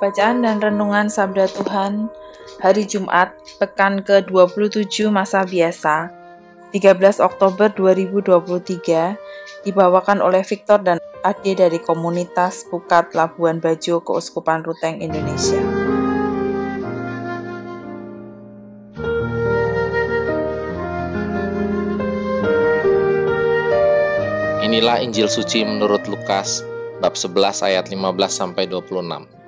Bacaan dan Renungan Sabda Tuhan Hari Jumat, Pekan ke-27 Masa Biasa 13 Oktober 2023 Dibawakan oleh Victor dan Ade dari Komunitas Pukat Labuan Bajo Keuskupan Ruteng Indonesia Inilah Injil suci menurut Lukas bab 11 ayat 15 sampai 26.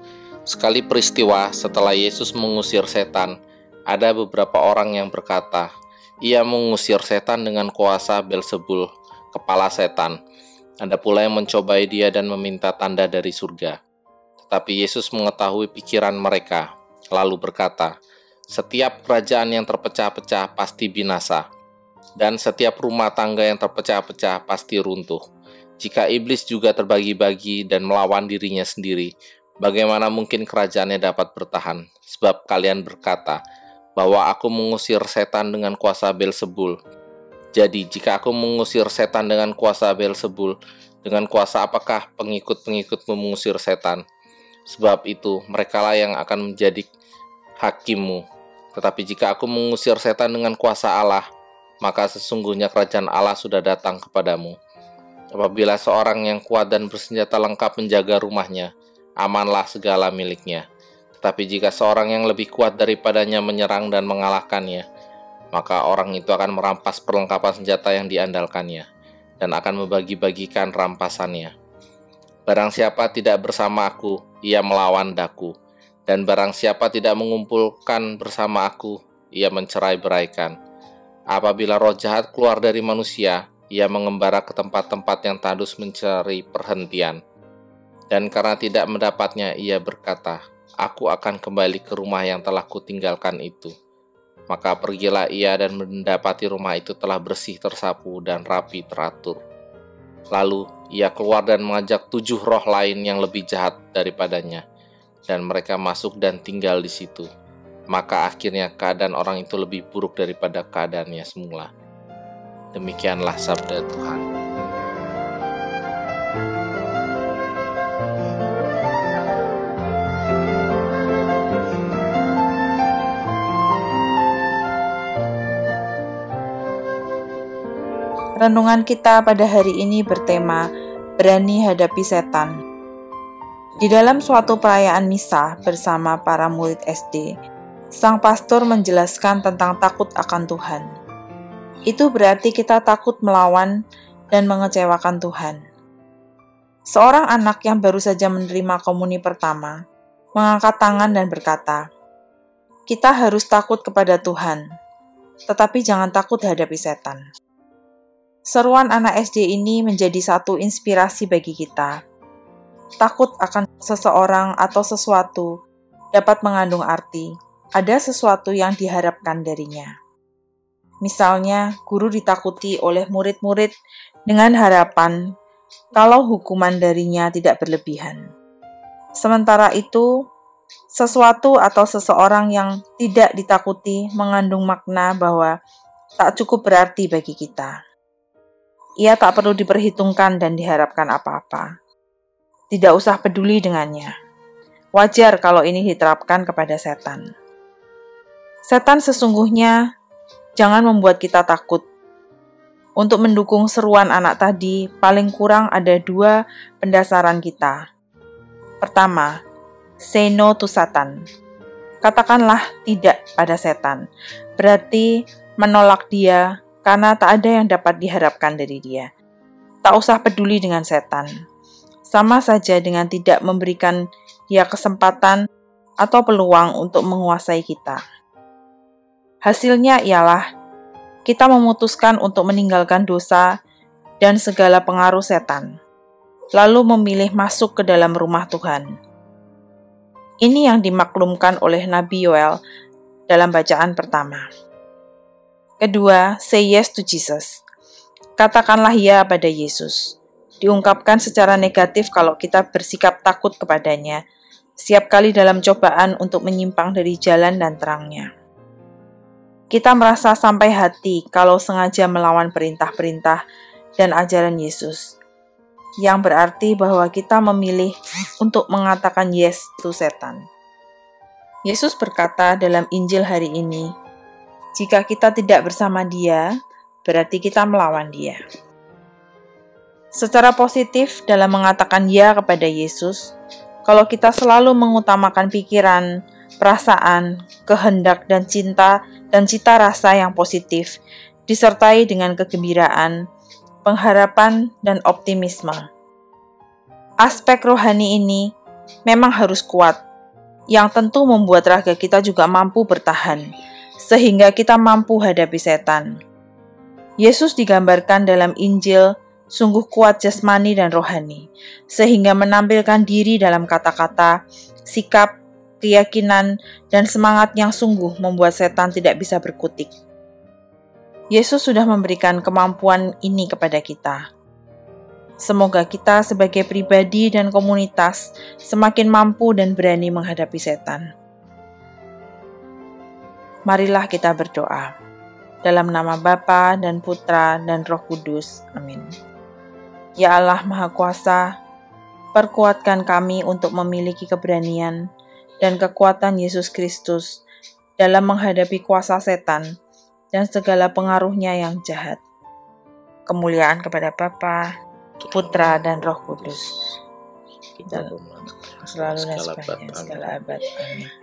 Sekali peristiwa setelah Yesus mengusir setan, ada beberapa orang yang berkata, "Ia mengusir setan dengan kuasa Belzebul, kepala setan." Ada pula yang mencobai dia dan meminta tanda dari surga. Tetapi Yesus mengetahui pikiran mereka, lalu berkata, "Setiap kerajaan yang terpecah-pecah pasti binasa, dan setiap rumah tangga yang terpecah-pecah pasti runtuh." Jika iblis juga terbagi-bagi dan melawan dirinya sendiri, Bagaimana mungkin kerajaannya dapat bertahan? Sebab kalian berkata bahwa aku mengusir setan dengan kuasa Belzebul. Jadi, jika aku mengusir setan dengan kuasa Belzebul, dengan kuasa apakah pengikut-pengikutmu mengusir setan? Sebab itu, merekalah yang akan menjadi hakimmu. Tetapi jika aku mengusir setan dengan kuasa Allah, maka sesungguhnya kerajaan Allah sudah datang kepadamu. Apabila seorang yang kuat dan bersenjata lengkap menjaga rumahnya, amanlah segala miliknya. Tetapi jika seorang yang lebih kuat daripadanya menyerang dan mengalahkannya, maka orang itu akan merampas perlengkapan senjata yang diandalkannya dan akan membagi-bagikan rampasannya. Barang siapa tidak bersama aku, ia melawan daku, dan barang siapa tidak mengumpulkan bersama aku, ia mencerai-beraikan. Apabila roh jahat keluar dari manusia, ia mengembara ke tempat-tempat yang tandus mencari perhentian dan karena tidak mendapatnya, ia berkata, Aku akan kembali ke rumah yang telah kutinggalkan itu. Maka pergilah ia dan mendapati rumah itu telah bersih tersapu dan rapi teratur. Lalu ia keluar dan mengajak tujuh roh lain yang lebih jahat daripadanya, dan mereka masuk dan tinggal di situ. Maka akhirnya keadaan orang itu lebih buruk daripada keadaannya semula. Demikianlah sabda Tuhan. Renungan kita pada hari ini bertema Berani Hadapi Setan. Di dalam suatu perayaan misa bersama para murid SD, sang pastor menjelaskan tentang takut akan Tuhan. Itu berarti kita takut melawan dan mengecewakan Tuhan. Seorang anak yang baru saja menerima komuni pertama mengangkat tangan dan berkata, "Kita harus takut kepada Tuhan, tetapi jangan takut hadapi setan." Seruan anak SD ini menjadi satu inspirasi bagi kita. Takut akan seseorang atau sesuatu dapat mengandung arti, ada sesuatu yang diharapkan darinya. Misalnya, guru ditakuti oleh murid-murid dengan harapan kalau hukuman darinya tidak berlebihan. Sementara itu, sesuatu atau seseorang yang tidak ditakuti mengandung makna bahwa tak cukup berarti bagi kita. Ia tak perlu diperhitungkan dan diharapkan apa-apa. Tidak usah peduli dengannya. Wajar kalau ini diterapkan kepada setan. Setan sesungguhnya jangan membuat kita takut. Untuk mendukung seruan anak tadi, paling kurang ada dua pendasaran kita. Pertama, say no to Satan. Katakanlah tidak pada setan. Berarti menolak dia karena tak ada yang dapat diharapkan dari dia. Tak usah peduli dengan setan. Sama saja dengan tidak memberikan dia kesempatan atau peluang untuk menguasai kita. Hasilnya ialah kita memutuskan untuk meninggalkan dosa dan segala pengaruh setan, lalu memilih masuk ke dalam rumah Tuhan. Ini yang dimaklumkan oleh Nabi Yoel dalam bacaan pertama. Kedua, say yes to Jesus. Katakanlah ya pada Yesus. Diungkapkan secara negatif kalau kita bersikap takut kepadanya, setiap kali dalam cobaan untuk menyimpang dari jalan dan terangnya. Kita merasa sampai hati kalau sengaja melawan perintah-perintah dan ajaran Yesus, yang berarti bahwa kita memilih untuk mengatakan yes to setan. Yesus berkata dalam Injil hari ini, "Jika kita tidak bersama Dia, berarti kita melawan Dia." Secara positif, dalam mengatakan "ya" kepada Yesus, kalau kita selalu mengutamakan pikiran, perasaan, kehendak, dan cinta, dan cita rasa yang positif, disertai dengan kegembiraan, pengharapan, dan optimisme. Aspek rohani ini memang harus kuat, yang tentu membuat raga kita juga mampu bertahan, sehingga kita mampu hadapi setan. Yesus digambarkan dalam Injil sungguh kuat jasmani dan rohani, sehingga menampilkan diri dalam kata-kata, sikap, keyakinan, dan semangat yang sungguh membuat setan tidak bisa berkutik. Yesus sudah memberikan kemampuan ini kepada kita. Semoga kita sebagai pribadi dan komunitas semakin mampu dan berani menghadapi setan. Marilah kita berdoa. Dalam nama Bapa dan Putra dan Roh Kudus. Amin. Ya Allah Maha Kuasa, perkuatkan kami untuk memiliki keberanian dan kekuatan Yesus Kristus dalam menghadapi kuasa setan dan segala pengaruhnya yang jahat. Kemuliaan kepada Bapa, Putra dan Roh Kudus. Kita selalu dan sepanjang segala abad. Amin.